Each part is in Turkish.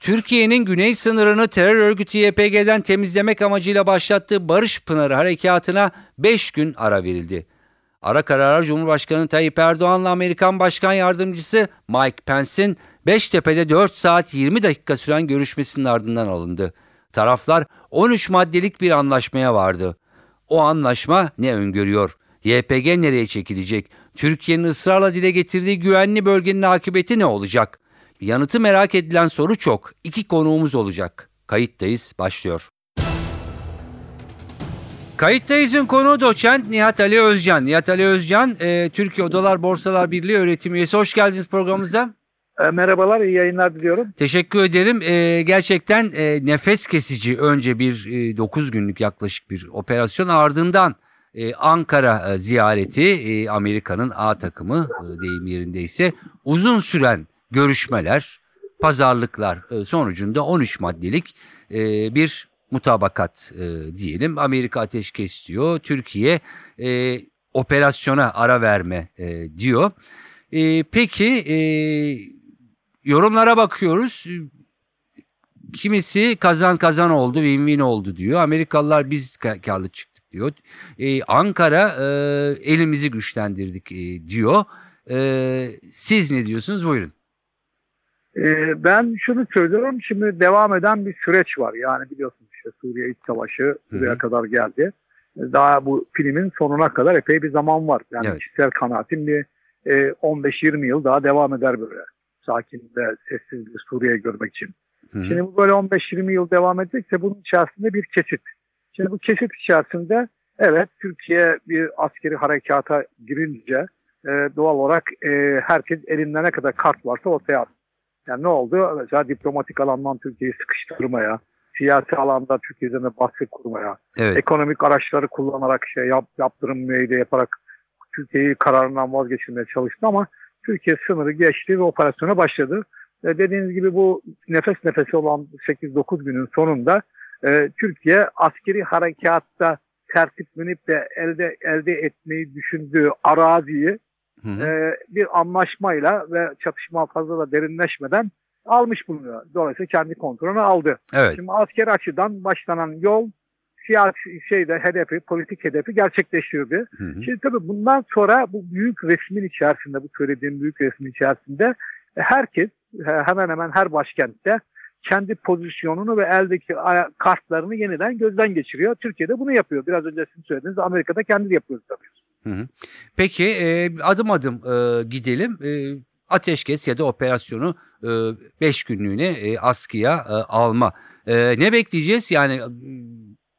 Türkiye'nin güney sınırını terör örgütü YPG'den temizlemek amacıyla başlattığı Barış Pınarı Harekatı'na 5 gün ara verildi. Ara karara Cumhurbaşkanı Tayyip Erdoğan'la Amerikan Başkan Yardımcısı Mike Pence'in Beştepe'de 4 saat 20 dakika süren görüşmesinin ardından alındı. Taraflar 13 maddelik bir anlaşmaya vardı. O anlaşma ne öngörüyor? YPG nereye çekilecek? Türkiye'nin ısrarla dile getirdiği güvenli bölgenin akıbeti ne olacak? Yanıtı merak edilen soru çok. İki konuğumuz olacak. Kayıttayız, başlıyor. Kayıttayız'ın konuğu doçent Nihat Ali Özcan. Nihat Ali Özcan, e, Türkiye Odalar Borsalar Birliği öğretim üyesi. Hoş geldiniz programımıza. E, merhabalar, iyi yayınlar diliyorum. Teşekkür ederim. E, gerçekten e, nefes kesici önce bir e, 9 günlük yaklaşık bir operasyon ardından e, Ankara e, ziyareti e, Amerika'nın A takımı e, deyim yerindeyse uzun süren görüşmeler, pazarlıklar e, sonucunda 13 maddelik e, bir mutabakat e, diyelim. Amerika ateşkes diyor, Türkiye operasyona ara verme diyor. Peki yorumlara bakıyoruz. Kimisi kazan kazan oldu, win-win oldu diyor. Amerikalılar biz karlı çıktık diyor. Ankara elimizi güçlendirdik diyor. Siz ne diyorsunuz? Buyurun. E, ben şunu söylüyorum. Şimdi devam eden bir süreç var. Yani biliyorsunuz işte Suriye İç Savaşı buraya kadar geldi. Daha bu filmin sonuna kadar epey bir zaman var. Yani evet. kişisel kanaatim e, 15-20 yıl daha devam eder böyle sakin ve sessiz bir Suriye görmek için. Hı. Şimdi bu böyle 15-20 yıl devam edecekse bunun içerisinde bir kesit. Şimdi bu kesit içerisinde evet Türkiye bir askeri harekata girince e, doğal olarak e, herkes elinde ne kadar kart varsa ortaya attı. Yani ne oldu? Mesela diplomatik alandan Türkiye'yi sıkıştırmaya, siyasi alanda Türkiye üzerine baskı kurmaya, evet. ekonomik araçları kullanarak şey yap, yaptırım müeyyide yaparak Türkiye'yi kararından vazgeçirmeye çalıştı ama Türkiye sınırı geçti ve operasyona başladı. E, dediğiniz gibi bu nefes nefese olan 8-9 günün sonunda e, Türkiye askeri harekatta tertiplenip de elde elde etmeyi düşündüğü araziyi hı hı. E, bir anlaşmayla ve çatışma fazla da derinleşmeden almış bulunuyor. Dolayısıyla kendi kontrolünü aldı. Evet. Şimdi asker açıdan başlanan yol siyasi şeyde hedefi, politik hedefi gerçekleştirdi. Hı hı. Şimdi tabii bundan sonra bu büyük resmin içerisinde, bu söylediğim büyük resmin içerisinde e, herkes hemen hemen her başkentte kendi pozisyonunu ve eldeki kartlarını yeniden gözden geçiriyor. Türkiye'de bunu yapıyor. Biraz önce sizin söylediğiniz Amerika'da kendi yapıyor tabii. Hı hı. Peki e, adım adım e, gidelim. E, ateşkes ya da operasyonu 5 e, günlüğüne e, askıya e, alma. E, ne bekleyeceğiz? Yani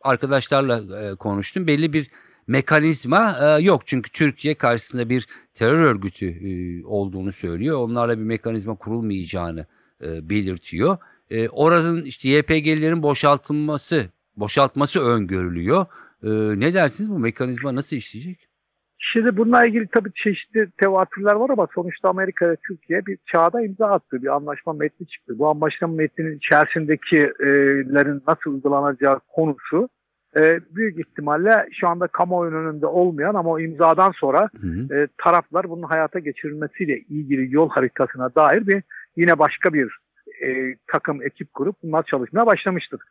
arkadaşlarla e, konuştum. Belli bir mekanizma e, yok. Çünkü Türkiye karşısında bir terör örgütü e, olduğunu söylüyor. Onlarla bir mekanizma kurulmayacağını e, belirtiyor. E, oranın işte YPG'lerin boşaltılması, boşaltması öngörülüyor. E, ne dersiniz bu mekanizma nasıl işleyecek? Şimdi bununla ilgili tabii çeşitli tevatürler var ama sonuçta Amerika ve Türkiye bir çağda imza attı. Bir anlaşma metni çıktı. Bu anlaşma metninin içerisindekilerin nasıl uygulanacağı konusu e, büyük ihtimalle şu anda kamuoyunun önünde olmayan ama o imzadan sonra hı hı. E, taraflar bunun hayata geçirilmesiyle ilgili yol haritasına dair bir yine başka bir e, takım ekip kurup bunlar çalışmaya başlamıştır.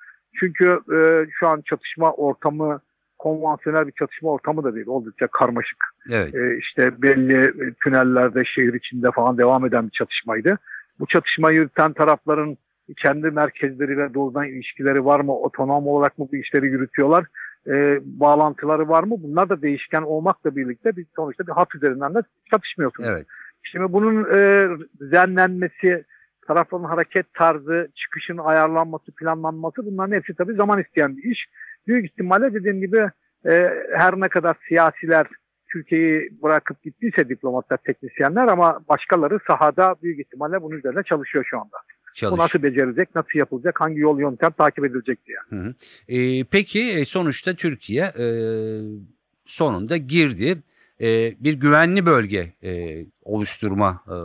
Çünkü e, şu an çatışma ortamı konvansiyonel bir çatışma ortamı da değil. Oldukça karmaşık. Evet. E, işte belli tünellerde, şehir içinde falan devam eden bir çatışmaydı. Bu çatışmayı yürüten tarafların kendi merkezleriyle doğrudan ilişkileri var mı? Otonom olarak mı bu işleri yürütüyorlar? E, bağlantıları var mı? Bunlar da değişken olmakla birlikte bir sonuçta bir hat üzerinden de çatışmıyorsunuz. Evet. Şimdi bunun e, düzenlenmesi, tarafların hareket tarzı, çıkışın ayarlanması, planlanması bunların hepsi tabii zaman isteyen bir iş. Büyük ihtimalle dediğim gibi e, her ne kadar siyasiler Türkiye'yi bırakıp gittiyse diplomatlar, teknisyenler ama başkaları sahada büyük ihtimalle bunun üzerine çalışıyor şu anda. Çalış. Bu nasıl becerilecek, nasıl yapılacak, hangi yol yöntem takip edilecek diye. Hı hı. E, peki e, sonuçta Türkiye e, sonunda girdi. E, bir güvenli bölge e, oluşturma e,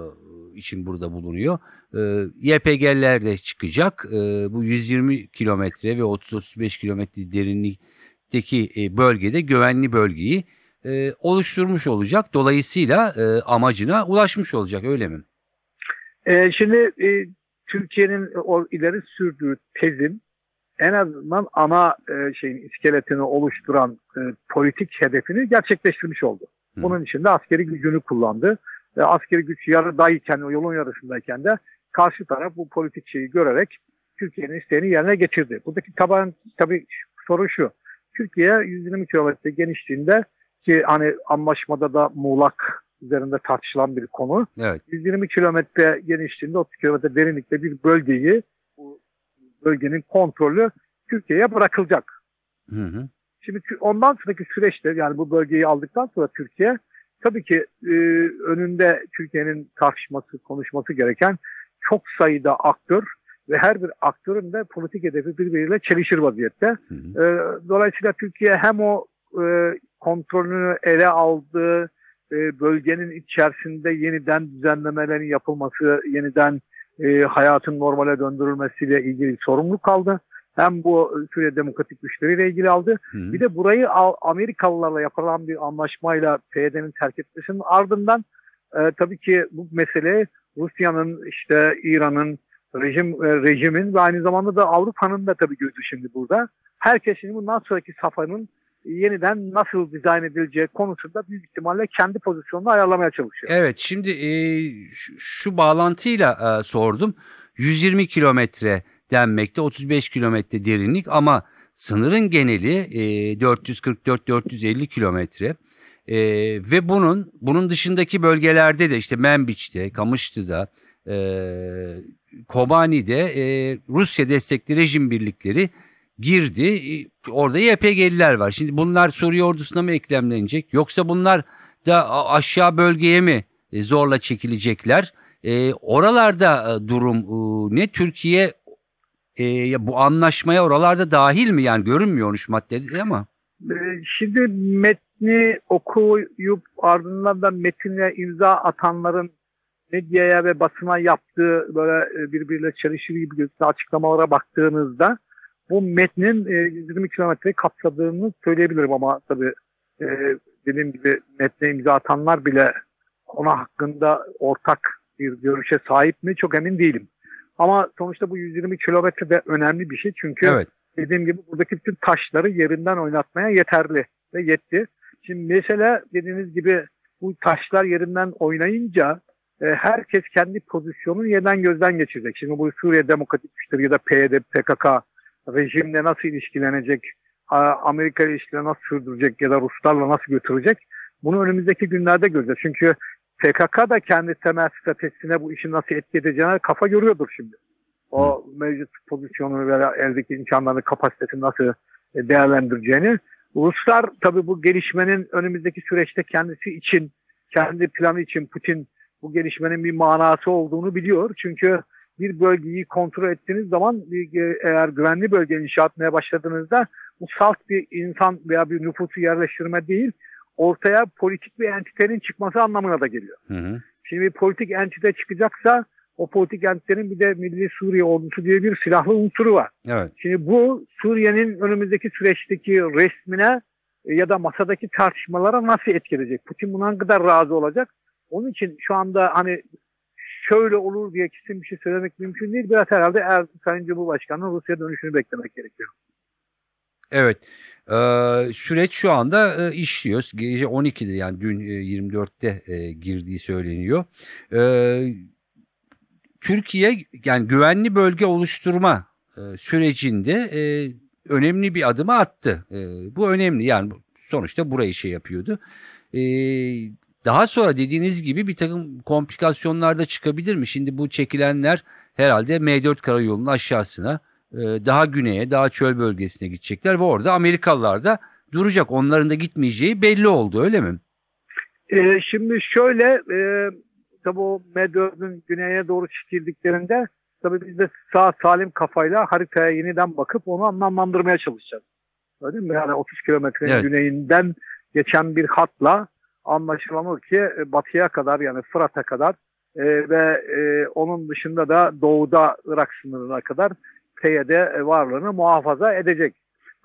için burada bulunuyor. E, YPG'ler de çıkacak. E, bu 120 kilometre ve 30-35 kilometre derinlikteki e, bölgede güvenli bölgeyi e, oluşturmuş olacak. Dolayısıyla e, amacına ulaşmış olacak öyle mi? Ee, şimdi e, Türkiye'nin o ileri sürdüğü tezin en azından ana e, şeyin iskeletini oluşturan e, politik hedefini gerçekleştirmiş oldu. Bunun için de askeri gücünü kullandı. Ve askeri güç yarıdayken, o yolun yarısındayken de karşı taraf bu politik şeyi görerek Türkiye'nin isteğini yerine getirdi. Buradaki taban, tabii soru şu. Türkiye 120 kilometre genişliğinde ki hani anlaşmada da muğlak üzerinde tartışılan bir konu. Evet. 120 kilometre genişliğinde 30 kilometre derinlikte bir bölgeyi bu bölgenin kontrolü Türkiye'ye bırakılacak. Hı hı. Şimdi ondan sonraki süreçte yani bu bölgeyi aldıktan sonra Türkiye tabii ki e, önünde Türkiye'nin tartışması, konuşması gereken çok sayıda aktör ve her bir aktörün de politik hedefi birbiriyle çelişir vaziyette. Hı hı. E, dolayısıyla Türkiye hem o e, kontrolünü ele aldığı e, bölgenin içerisinde yeniden düzenlemelerin yapılması, yeniden e, hayatın normale döndürülmesiyle ilgili sorumluluk aldı. Hem bu Suriye Demokratik Güçleriyle ilgili aldı. Hı hı. Bir de burayı Al- Amerikalılarla yapılan bir anlaşmayla PYD'nin terk etmesinin ardından e, tabii ki bu mesele Rusya'nın işte İran'ın rejim e, rejimin ve aynı zamanda da Avrupa'nın da tabii gözü şimdi burada. Herkes şimdi bundan sonraki safhanın yeniden nasıl dizayn edileceği konusunda büyük ihtimalle kendi pozisyonunu ayarlamaya çalışıyor. Evet şimdi e, şu, şu bağlantıyla e, sordum. 120 kilometre denmekte 35 kilometre derinlik ama sınırın geneli e, 444-450 kilometre. E, ve bunun bunun dışındaki bölgelerde de işte Menbiç'te, Kamışlı'da, e, Kobani'de e, Rusya destekli rejim birlikleri girdi. E, Orada YPG'liler var. Şimdi bunlar Suriye ordusuna mı eklemlenecek yoksa bunlar da aşağı bölgeye mi e, zorla çekilecekler? E, oralarda e, durum e, ne? Türkiye e, ya bu anlaşmaya oralarda dahil mi? Yani görünmüyormuş maddede ama. Ee, Şimdi metni okuyup ardından da metine imza atanların medyaya ve basına yaptığı böyle e, birbiriyle çelişir gibi gözüken açıklamalara baktığınızda bu metnin e, 120 kilometreyi kapsadığını söyleyebilirim ama tabii e, dediğim gibi metne imza atanlar bile konu hakkında ortak bir görüşe sahip mi çok emin değilim. Ama sonuçta bu 120 kilometre de önemli bir şey çünkü Evet. dediğim gibi buradaki bütün taşları yerinden oynatmaya yeterli ve yetti. Şimdi mesela dediğiniz gibi bu taşlar yerinden oynayınca e, herkes kendi pozisyonunu yeniden gözden geçirecek. Şimdi bu Suriye Demokratik Güçleri ya da PYD, PKK rejimle nasıl ilişkilenecek, Amerika ile ilişkileri nasıl sürdürecek ya da Ruslarla nasıl götürecek bunu önümüzdeki günlerde göreceğiz. Çünkü PKK da kendi temel stratejisine bu işin nasıl etki edeceğine kafa yoruyordur şimdi. O mevcut pozisyonu ve eldeki imkanlarını, kapasitesini nasıl e, değerlendireceğini. Ruslar tabii bu gelişmenin önümüzdeki süreçte kendisi için, kendi planı için Putin bu gelişmenin bir manası olduğunu biliyor. Çünkü bir bölgeyi kontrol ettiğiniz zaman e, eğer güvenli bölge inşa etmeye başladığınızda bu salt bir insan veya bir nüfusu yerleştirme değil, ortaya politik bir entitenin çıkması anlamına da geliyor. Hı hı. Şimdi bir politik entite çıkacaksa o politik entitenin bir de Milli Suriye Ordusu diye bir silahlı unsuru var. Evet. Şimdi bu Suriye'nin önümüzdeki süreçteki resmine e, ya da masadaki tartışmalara nasıl etkileyecek? Putin buna ne kadar razı olacak? Onun için şu anda hani şöyle olur diye kesin bir şey söylemek mümkün değil. Biraz herhalde er, Sayın Cumhurbaşkanı'nın Rusya dönüşünü beklemek gerekiyor. Evet. Ee, süreç şu anda e, işliyor. Gece 12'de yani dün e, 24'te e, girdiği söyleniyor. Ee, Türkiye yani güvenli bölge oluşturma e, sürecinde e, önemli bir adımı attı. E, bu önemli yani sonuçta burayı şey yapıyordu. E, daha sonra dediğiniz gibi bir takım komplikasyonlar da çıkabilir mi? Şimdi bu çekilenler herhalde M4 karayolunun aşağısına daha güneye, daha çöl bölgesine gidecekler ve orada Amerikalılar da duracak. Onların da gitmeyeceği belli oldu öyle mi? Ee, şimdi şöyle e, tabi o M4'ün güneye doğru çekildiklerinde Tabii biz de sağ salim kafayla haritaya yeniden bakıp onu anlamlandırmaya çalışacağız. Öyle mi? Yani 30 kilometrenin Evet. güneyinden geçen bir hatla anlaşılan ki e, batıya kadar yani Fırat'a kadar e, ve e, onun dışında da doğuda Irak sınırına kadar PYD varlığını muhafaza edecek.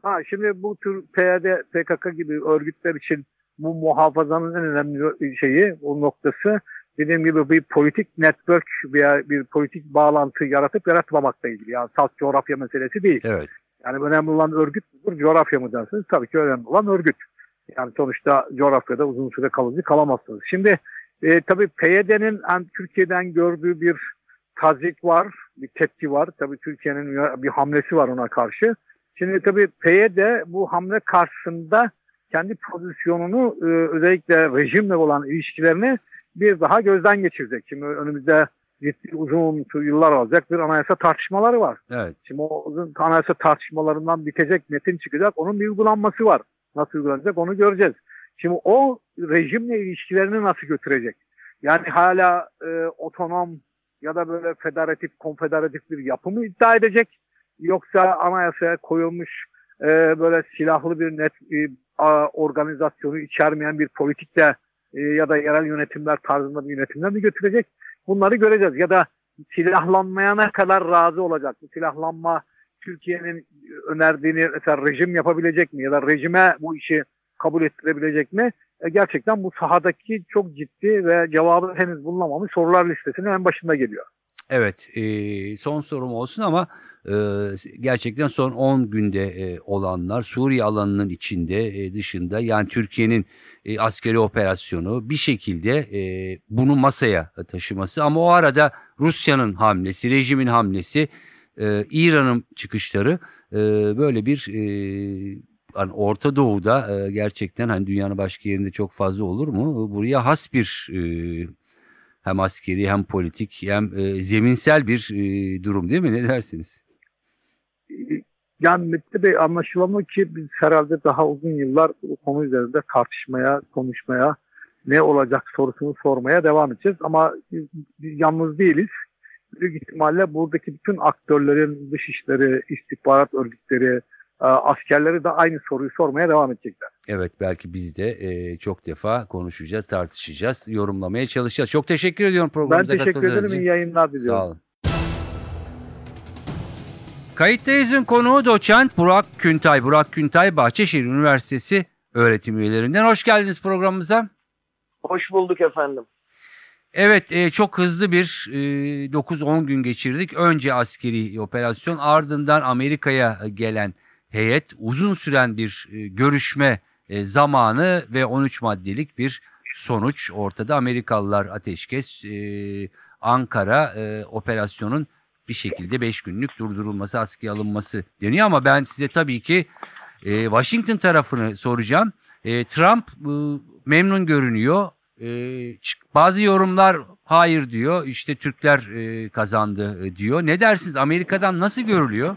Ha, şimdi bu tür PYD, PKK gibi örgütler için bu muhafazanın en önemli şeyi, o noktası dediğim gibi bir politik network veya bir politik bağlantı yaratıp yaratmamakla ilgili. Yani salt coğrafya meselesi değil. Evet. Yani önemli olan örgüt müdür, coğrafya mı dersiniz? Tabii ki önemli olan örgüt. Yani sonuçta coğrafyada uzun süre kalıcı kalamazsınız. Şimdi e, tabii PYD'nin yani Türkiye'den gördüğü bir tazik var, bir tepki var. Tabii Türkiye'nin bir hamlesi var ona karşı. Şimdi tabii PYD bu hamle karşısında kendi pozisyonunu e, özellikle rejimle olan ilişkilerini bir daha gözden geçirecek. Şimdi önümüzde ciddi uzun yıllar alacak bir anayasa tartışmaları var. Evet. Şimdi o uzun anayasa tartışmalarından bitecek metin çıkacak. Onun bir uygulanması var. Nasıl uygulanacak onu göreceğiz. Şimdi o rejimle ilişkilerini nasıl götürecek? Yani hala e, otonom ya da böyle federatif, konfederatif bir yapı mı iddia edecek? Yoksa anayasaya koyulmuş e, böyle silahlı bir net e, organizasyonu içermeyen bir politikle e, ya da yerel yönetimler tarzında bir yönetimle mi götürecek? Bunları göreceğiz. Ya da silahlanmaya ne kadar razı olacak? Bu silahlanma Türkiye'nin önerdiğini mesela rejim yapabilecek mi? Ya da rejime bu işi kabul ettirebilecek mi? E, gerçekten bu sahadaki çok ciddi ve cevabı henüz bulunamamış sorular listesinin en başında geliyor. Evet, e, son sorum olsun ama e, gerçekten son 10 günde olanlar Suriye alanının içinde dışında yani Türkiye'nin askeri operasyonu bir şekilde bunu masaya taşıması ama o arada Rusya'nın hamlesi, rejimin hamlesi, İran'ın çıkışları böyle bir hani Orta Doğu'da e, gerçekten hani dünyanın başka yerinde çok fazla olur mu? Buraya has bir e, hem askeri hem politik hem e, zeminsel bir e, durum değil mi? Ne dersiniz? Yani Mete Bey anlaşılan ki biz herhalde daha uzun yıllar bu konu üzerinde tartışmaya, konuşmaya, ne olacak sorusunu sormaya devam edeceğiz. Ama biz, biz yalnız değiliz. Büyük ihtimalle buradaki bütün aktörlerin dışişleri, istihbarat örgütleri, e, askerleri de aynı soruyu sormaya devam edecekler. Evet belki biz de e, çok defa konuşacağız, tartışacağız, yorumlamaya çalışacağız. Çok teşekkür ediyorum Ben programımıza teşekkür katıldığınız ederim. için. İyi yayınlar diliyorum. Sağ olun. Kayıttayız'ın konuğu doçent Burak Küntay. Burak Küntay Bahçeşehir Üniversitesi öğretim üyelerinden. Hoş geldiniz programımıza. Hoş bulduk efendim. Evet e, çok hızlı bir e, 9-10 gün geçirdik. Önce askeri operasyon ardından Amerika'ya gelen heyet uzun süren bir e, görüşme e, zamanı ve 13 maddelik bir sonuç ortada. Amerikalılar ateşkes, e, Ankara operasyonun bir şekilde 5 günlük durdurulması, askıya alınması deniyor ama ben size tabii ki Washington tarafını soracağım. Trump memnun görünüyor. Bazı yorumlar hayır diyor. İşte Türkler kazandı diyor. Ne dersiniz? Amerika'dan nasıl görülüyor?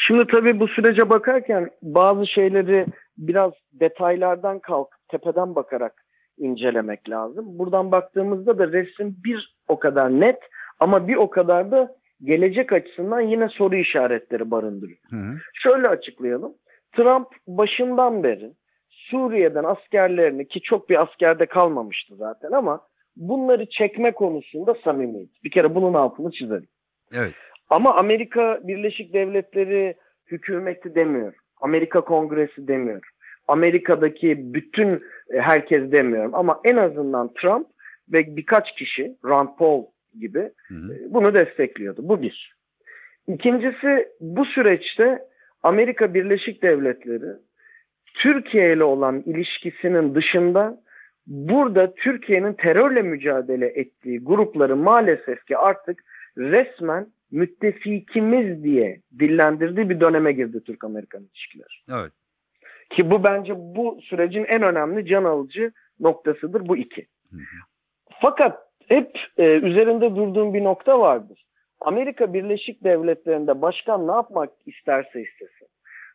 Şimdi tabii bu sürece bakarken bazı şeyleri biraz detaylardan kalkıp tepeden bakarak incelemek lazım. Buradan baktığımızda da resim bir o kadar net ama bir o kadar da gelecek açısından yine soru işaretleri barındırıyor. Hı hı. Şöyle açıklayalım. Trump başından beri Suriye'den askerlerini ki çok bir askerde kalmamıştı zaten ama bunları çekme konusunda samimiydi. Bir kere bunun altını çizelim. Evet. Ama Amerika Birleşik Devletleri hükümeti demiyor. Amerika Kongresi demiyor. Amerika'daki bütün e, herkes demiyorum. Ama en azından Trump ve birkaç kişi, Rand Paul gibi Hı hı. e, bunu destekliyordu. Bu bir. İkincisi bu süreçte Amerika Birleşik Devletleri Türkiye ile olan ilişkisinin dışında burada Türkiye'nin terörle mücadele ettiği grupları maalesef ki artık resmen müttefikimiz diye dillendirdiği bir döneme girdi Türk-Amerikan ilişkileri. Evet. Ki bu bence bu sürecin en önemli can alıcı noktasıdır bu iki. Hı hı. Fakat hep e, üzerinde durduğum bir nokta vardır. Amerika Birleşik Devletleri'nde başkan ne yapmak isterse istesin.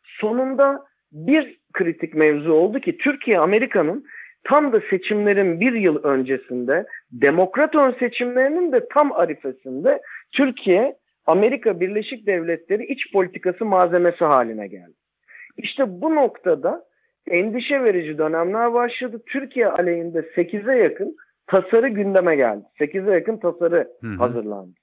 Sonunda bir kritik mevzu oldu ki Türkiye Amerika'nın tam da seçimlerin bir yıl öncesinde demokrat ön seçimlerinin de tam arifesinde Türkiye Amerika Birleşik Devletleri iç politikası malzemesi haline geldi. İşte bu noktada endişe verici dönemler başladı. Türkiye aleyhinde 8'e yakın tasarı gündeme geldi. 8'e yakın tasarı Hı hı. hazırlandı.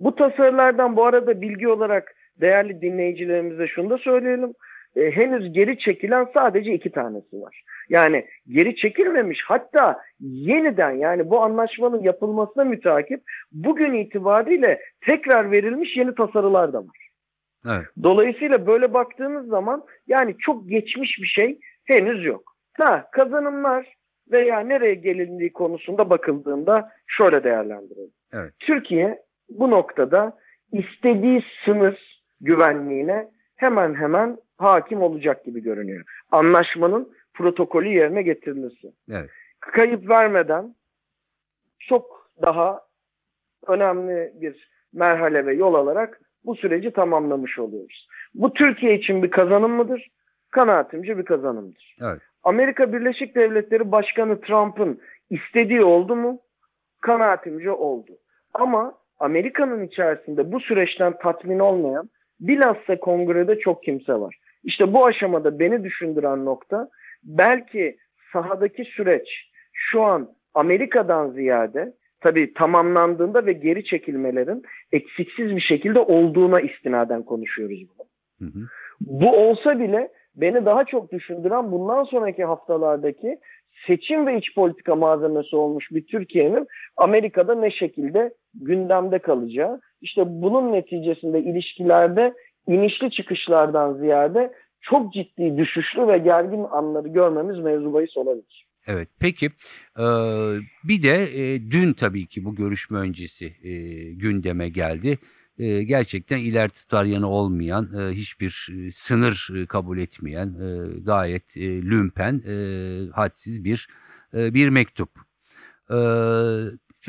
Bu tasarılardan bu arada bilgi olarak değerli dinleyicilerimize şunu da söyleyelim. E, henüz geri çekilen sadece iki tanesi var. Yani geri çekilmemiş hatta yeniden yani bu anlaşmanın yapılmasına mütakip bugün itibariyle tekrar verilmiş yeni tasarılar da var. Evet. Dolayısıyla böyle baktığınız zaman yani çok geçmiş bir şey henüz yok. Ha kazanımlar veya nereye gelindiği konusunda bakıldığında şöyle değerlendirelim. Evet. Türkiye bu noktada istediği sınır güvenliğine hemen hemen hakim olacak gibi görünüyor. Anlaşmanın protokolü yerine getirilirse. Evet. Kayıp vermeden çok daha önemli bir merhale ve yol alarak bu süreci tamamlamış oluyoruz. Bu Türkiye için bir kazanım mıdır? Kanaatimce bir kazanımdır. Evet. Amerika Birleşik Devletleri Başkanı Trump'ın istediği oldu mu? Kanaatimce oldu. Ama Amerika'nın içerisinde bu süreçten tatmin olmayan bilhassa kongrede çok kimse var. İşte bu aşamada beni düşündüren nokta belki sahadaki süreç şu an Amerika'dan ziyade tabii tamamlandığında ve geri çekilmelerin eksiksiz bir şekilde olduğuna istinaden konuşuyoruz bunu. Hı hı. Bu olsa bile beni daha çok düşündüren bundan sonraki haftalardaki seçim ve iç politika malzemesi olmuş bir Türkiye'nin Amerika'da ne şekilde gündemde kalacağı. İşte bunun neticesinde ilişkilerde inişli çıkışlardan ziyade çok ciddi düşüşlü ve gergin anları görmemiz mevzu olabilir. Evet peki e, bir de e, dün tabii ki bu görüşme öncesi e, gündeme geldi. E, gerçekten iler tutar olmayan e, hiçbir e, sınır e, kabul etmeyen e, gayet e, lümpen e, hadsiz bir e, bir mektup. E,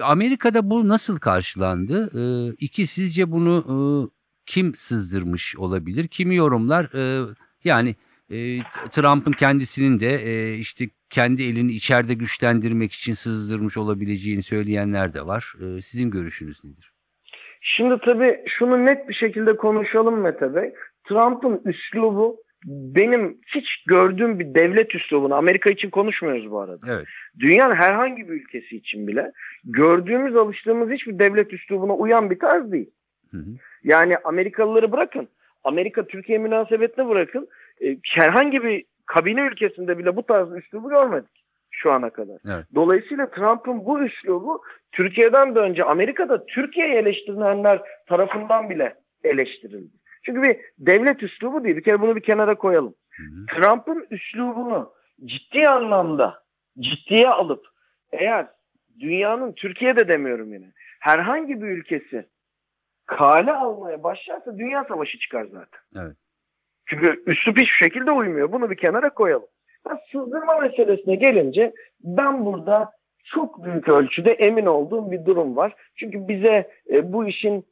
Amerika'da bu nasıl karşılandı? E, iki sizce bunu e, kim sızdırmış olabilir? Kimi yorumlar e, yani e, Trump'ın kendisinin de e, işte kendi elini içeride güçlendirmek için sızdırmış olabileceğini söyleyenler de var. E, sizin görüşünüz nedir? Şimdi tabii şunu net bir şekilde konuşalım Mete Bey. Trump'ın üslubu benim hiç gördüğüm bir devlet üslubunu Amerika için konuşmuyoruz bu arada. Evet. Dünyanın herhangi bir ülkesi için bile gördüğümüz alıştığımız hiçbir devlet üslubuna uyan bir tarz değil. Hı hı. Yani Amerikalıları bırakın. Amerika Türkiye münasebetine bırakın. E, herhangi bir kabine ülkesinde bile bu tarz üslubu görmedik şu ana kadar. Evet. Dolayısıyla Trump'ın bu üslubu Türkiye'den de önce Amerika'da Türkiye'yi eleştirilenler tarafından bile eleştirildi. Çünkü bir devlet üslubu değil. Bir kere bunu bir kenara koyalım. Trump'ın üslubunu ciddi anlamda ciddiye alıp eğer dünyanın Türkiye'de demiyorum yine herhangi bir ülkesi kale almaya başlarsa dünya savaşı çıkar zaten. Evet. Çünkü üslup hiçbir şekilde uymuyor. Bunu bir kenara koyalım. Ha, sızdırma meselesine gelince ben burada çok büyük ölçüde emin olduğum bir durum var. Çünkü bize e, bu işin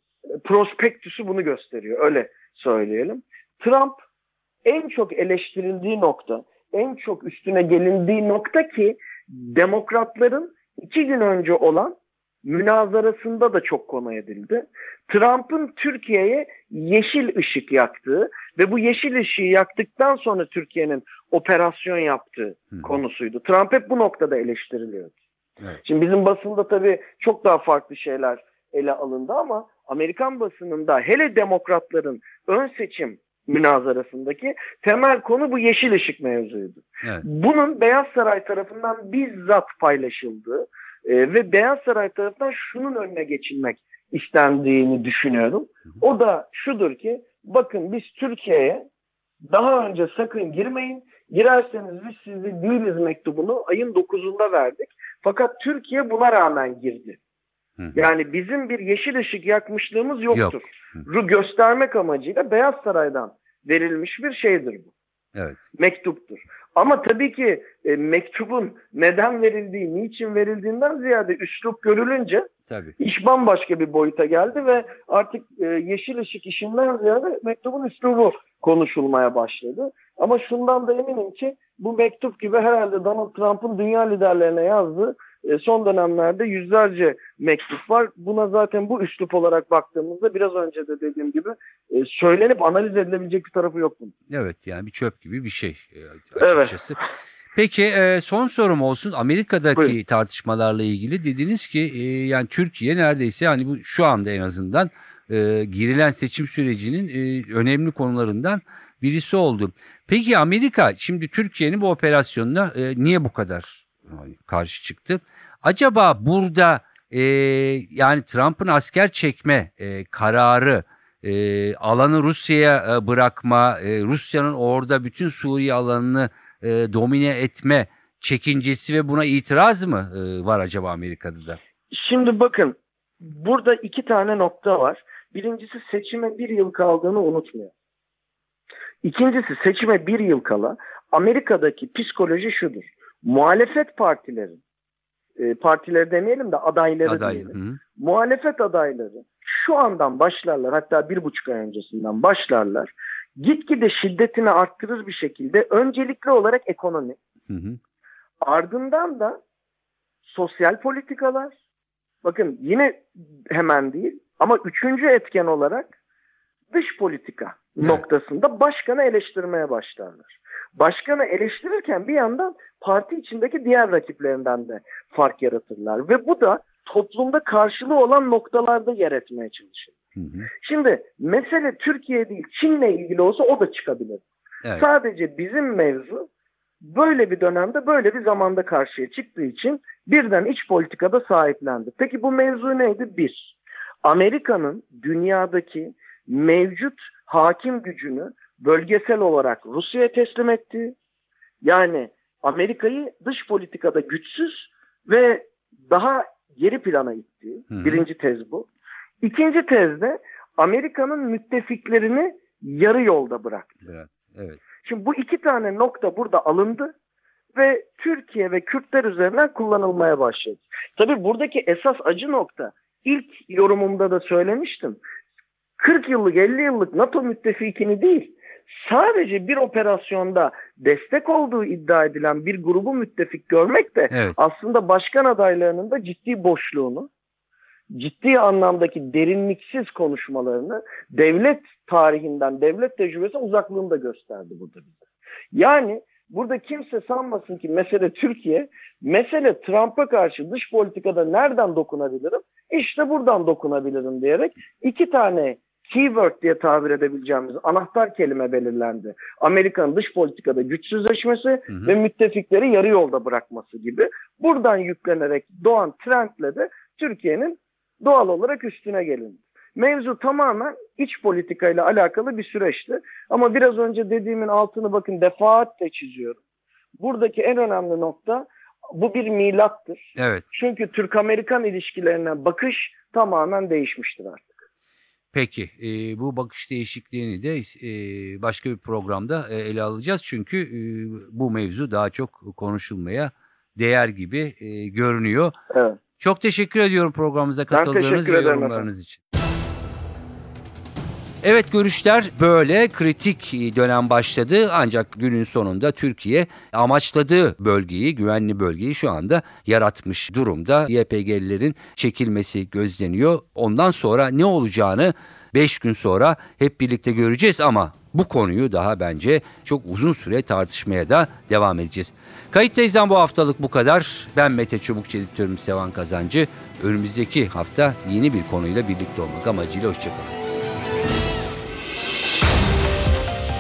prospektüsü bunu gösteriyor. Öyle söyleyelim. Trump en çok eleştirildiği nokta, en çok üstüne gelindiği nokta ki demokratların iki gün önce olan münazarasında da çok konu edildi. Trump'ın Türkiye'ye yeşil ışık yaktığı ve bu yeşil ışığı yaktıktan sonra Türkiye'nin operasyon yaptığı Hı. konusuydu. Trump hep bu noktada eleştiriliyordu. Evet. Şimdi bizim basında tabii çok daha farklı şeyler ele alındı ama Amerikan basınında hele demokratların ön seçim münazarasındaki temel konu bu yeşil ışık mevzuydu. Evet. Bunun Beyaz Saray tarafından bizzat paylaşıldığı e, ve Beyaz Saray tarafından şunun önüne geçilmek istendiğini düşünüyorum. O da şudur ki bakın biz Türkiye'ye daha önce sakın girmeyin. Girerseniz biz sizi değiliz mektubunu ayın 9'unda verdik. Fakat Türkiye buna rağmen girdi. Hı hı. Yani bizim bir yeşil ışık yakmışlığımız yoktur. Yok. Göstermek amacıyla Beyaz Saray'dan verilmiş bir şeydir bu Evet. mektuptur. Ama tabii ki e, mektubun neden verildiği, niçin verildiğinden ziyade üslup görülünce Tabii. iş bambaşka bir boyuta geldi ve artık e, yeşil ışık işinden ziyade mektubun üslubu konuşulmaya başladı. Ama şundan da eminim ki bu mektup gibi herhalde Donald Trump'ın dünya liderlerine yazdığı E, son dönemlerde yüzlerce mektup var. Buna zaten bu üslup olarak baktığımızda biraz önce de dediğim gibi e, söylenip analiz edilebilecek bir tarafı yok bunun. Evet yani bir çöp gibi bir şey e, Evet. açıkçası. Peki e, son sorum olsun. Amerika'daki Buyurun. tartışmalarla ilgili dediniz ki yani Türkiye neredeyse hani bu şu anda en azından e, girilen seçim sürecinin e, önemli konularından birisi oldu. Peki Amerika şimdi Türkiye'nin bu operasyonuna e, niye bu kadar yani karşı çıktı? Acaba burada e, yani Trump'ın asker çekme e, kararı e, alanı Rusya'ya e, bırakma, e, Rusya'nın orada bütün Suriye alanını e, domine etme çekincesi ve buna itiraz mı e, var acaba Amerika'da da? Şimdi bakın burada iki tane nokta var. Birincisi seçime bir yıl kaldığını unutmuyor. İkincisi seçime bir yıl kala Amerika'daki psikoloji şudur. Muhalefet partileri, e, partileri demeyelim de adayları Aday. diyelim. Hı. muhalefet adayları şu andan başlarlar hatta bir buçuk ay öncesinden başlarlar. Gitgide şiddetini arttırır bir şekilde öncelikli olarak ekonomi Hı hı. ardından da sosyal politikalar bakın yine hemen değil ama üçüncü etken olarak dış politika Evet. noktasında başkanı eleştirmeye başlarlar. Başkanı eleştirirken bir yandan parti içindeki diğer rakiplerinden de fark yaratırlar ve bu da toplumda karşılığı olan noktalarda yer etmeye çalışır. Hı hı. Şimdi mesele Türkiye değil Çin'le ilgili olsa o da çıkabilir. Evet. Sadece bizim mevzu böyle bir dönemde böyle bir zamanda karşıya çıktığı için birden iç politikada sahiplendi. Peki bu mevzu neydi? Bir, Amerika'nın dünyadaki mevcut hakim gücünü bölgesel olarak Rusya'ya teslim etti. Yani Amerika'yı dış politikada güçsüz ve daha geri plana itti. Hı. Birinci tez bu. İkinci tez de Amerika'nın müttefiklerini yarı yolda bıraktı. Evet. evet. Şimdi bu iki tane nokta burada alındı ve Türkiye ve Kürtler üzerinden kullanılmaya başladı. Tabii buradaki esas acı nokta ilk yorumumda da söylemiştim. 40 yıllık 50 yıllık NATO müttefikini değil sadece bir operasyonda destek olduğu iddia edilen bir grubu müttefik görmek de Evet. aslında başkan adaylarının da ciddi boşluğunu, ciddi anlamdaki derinliksiz konuşmalarını devlet tarihinden, devlet tecrübesi uzaklığını da gösterdi burada bize. Yani burada kimse sanmasın ki mesele Türkiye, mesele Trump'a karşı dış politikada nereden dokunabilirim? İşte buradan dokunabilirim diyerek iki tane keyword diye tabir edebileceğimiz anahtar kelime belirlendi. Amerika'nın dış politikada güçsüzleşmesi Hı hı. ve müttefikleri yarı yolda bırakması gibi. Buradan yüklenerek doğan trendle de Türkiye'nin doğal olarak üstüne gelindi. Mevzu tamamen iç politikayla alakalı bir süreçti. Ama biraz önce dediğimin altını bakın defaatle çiziyorum. Buradaki en önemli nokta bu bir milattır. Evet. Çünkü Türk-Amerikan ilişkilerine bakış tamamen değişmiştir artık. Peki e, bu bakış değişikliğini de e, başka bir programda e, ele alacağız. Çünkü e, bu mevzu daha çok konuşulmaya değer gibi e, görünüyor. Evet. Çok teşekkür ediyorum programımıza katıldığınız ve yorumlarınız için. Evet görüşler böyle kritik dönem başladı ancak günün sonunda Türkiye amaçladığı bölgeyi, güvenli bölgeyi şu anda yaratmış durumda. YPG'lilerin çekilmesi gözleniyor. Ondan sonra ne olacağını 5 gün sonra hep birlikte göreceğiz ama bu konuyu daha bence çok uzun süre tartışmaya da devam edeceğiz. Kayıttayız'dan bu haftalık bu kadar. Ben Mete Çubukçu editörüm Sevan Kazancı. Önümüzdeki hafta yeni bir konuyla birlikte olmak amacıyla hoşçakalın.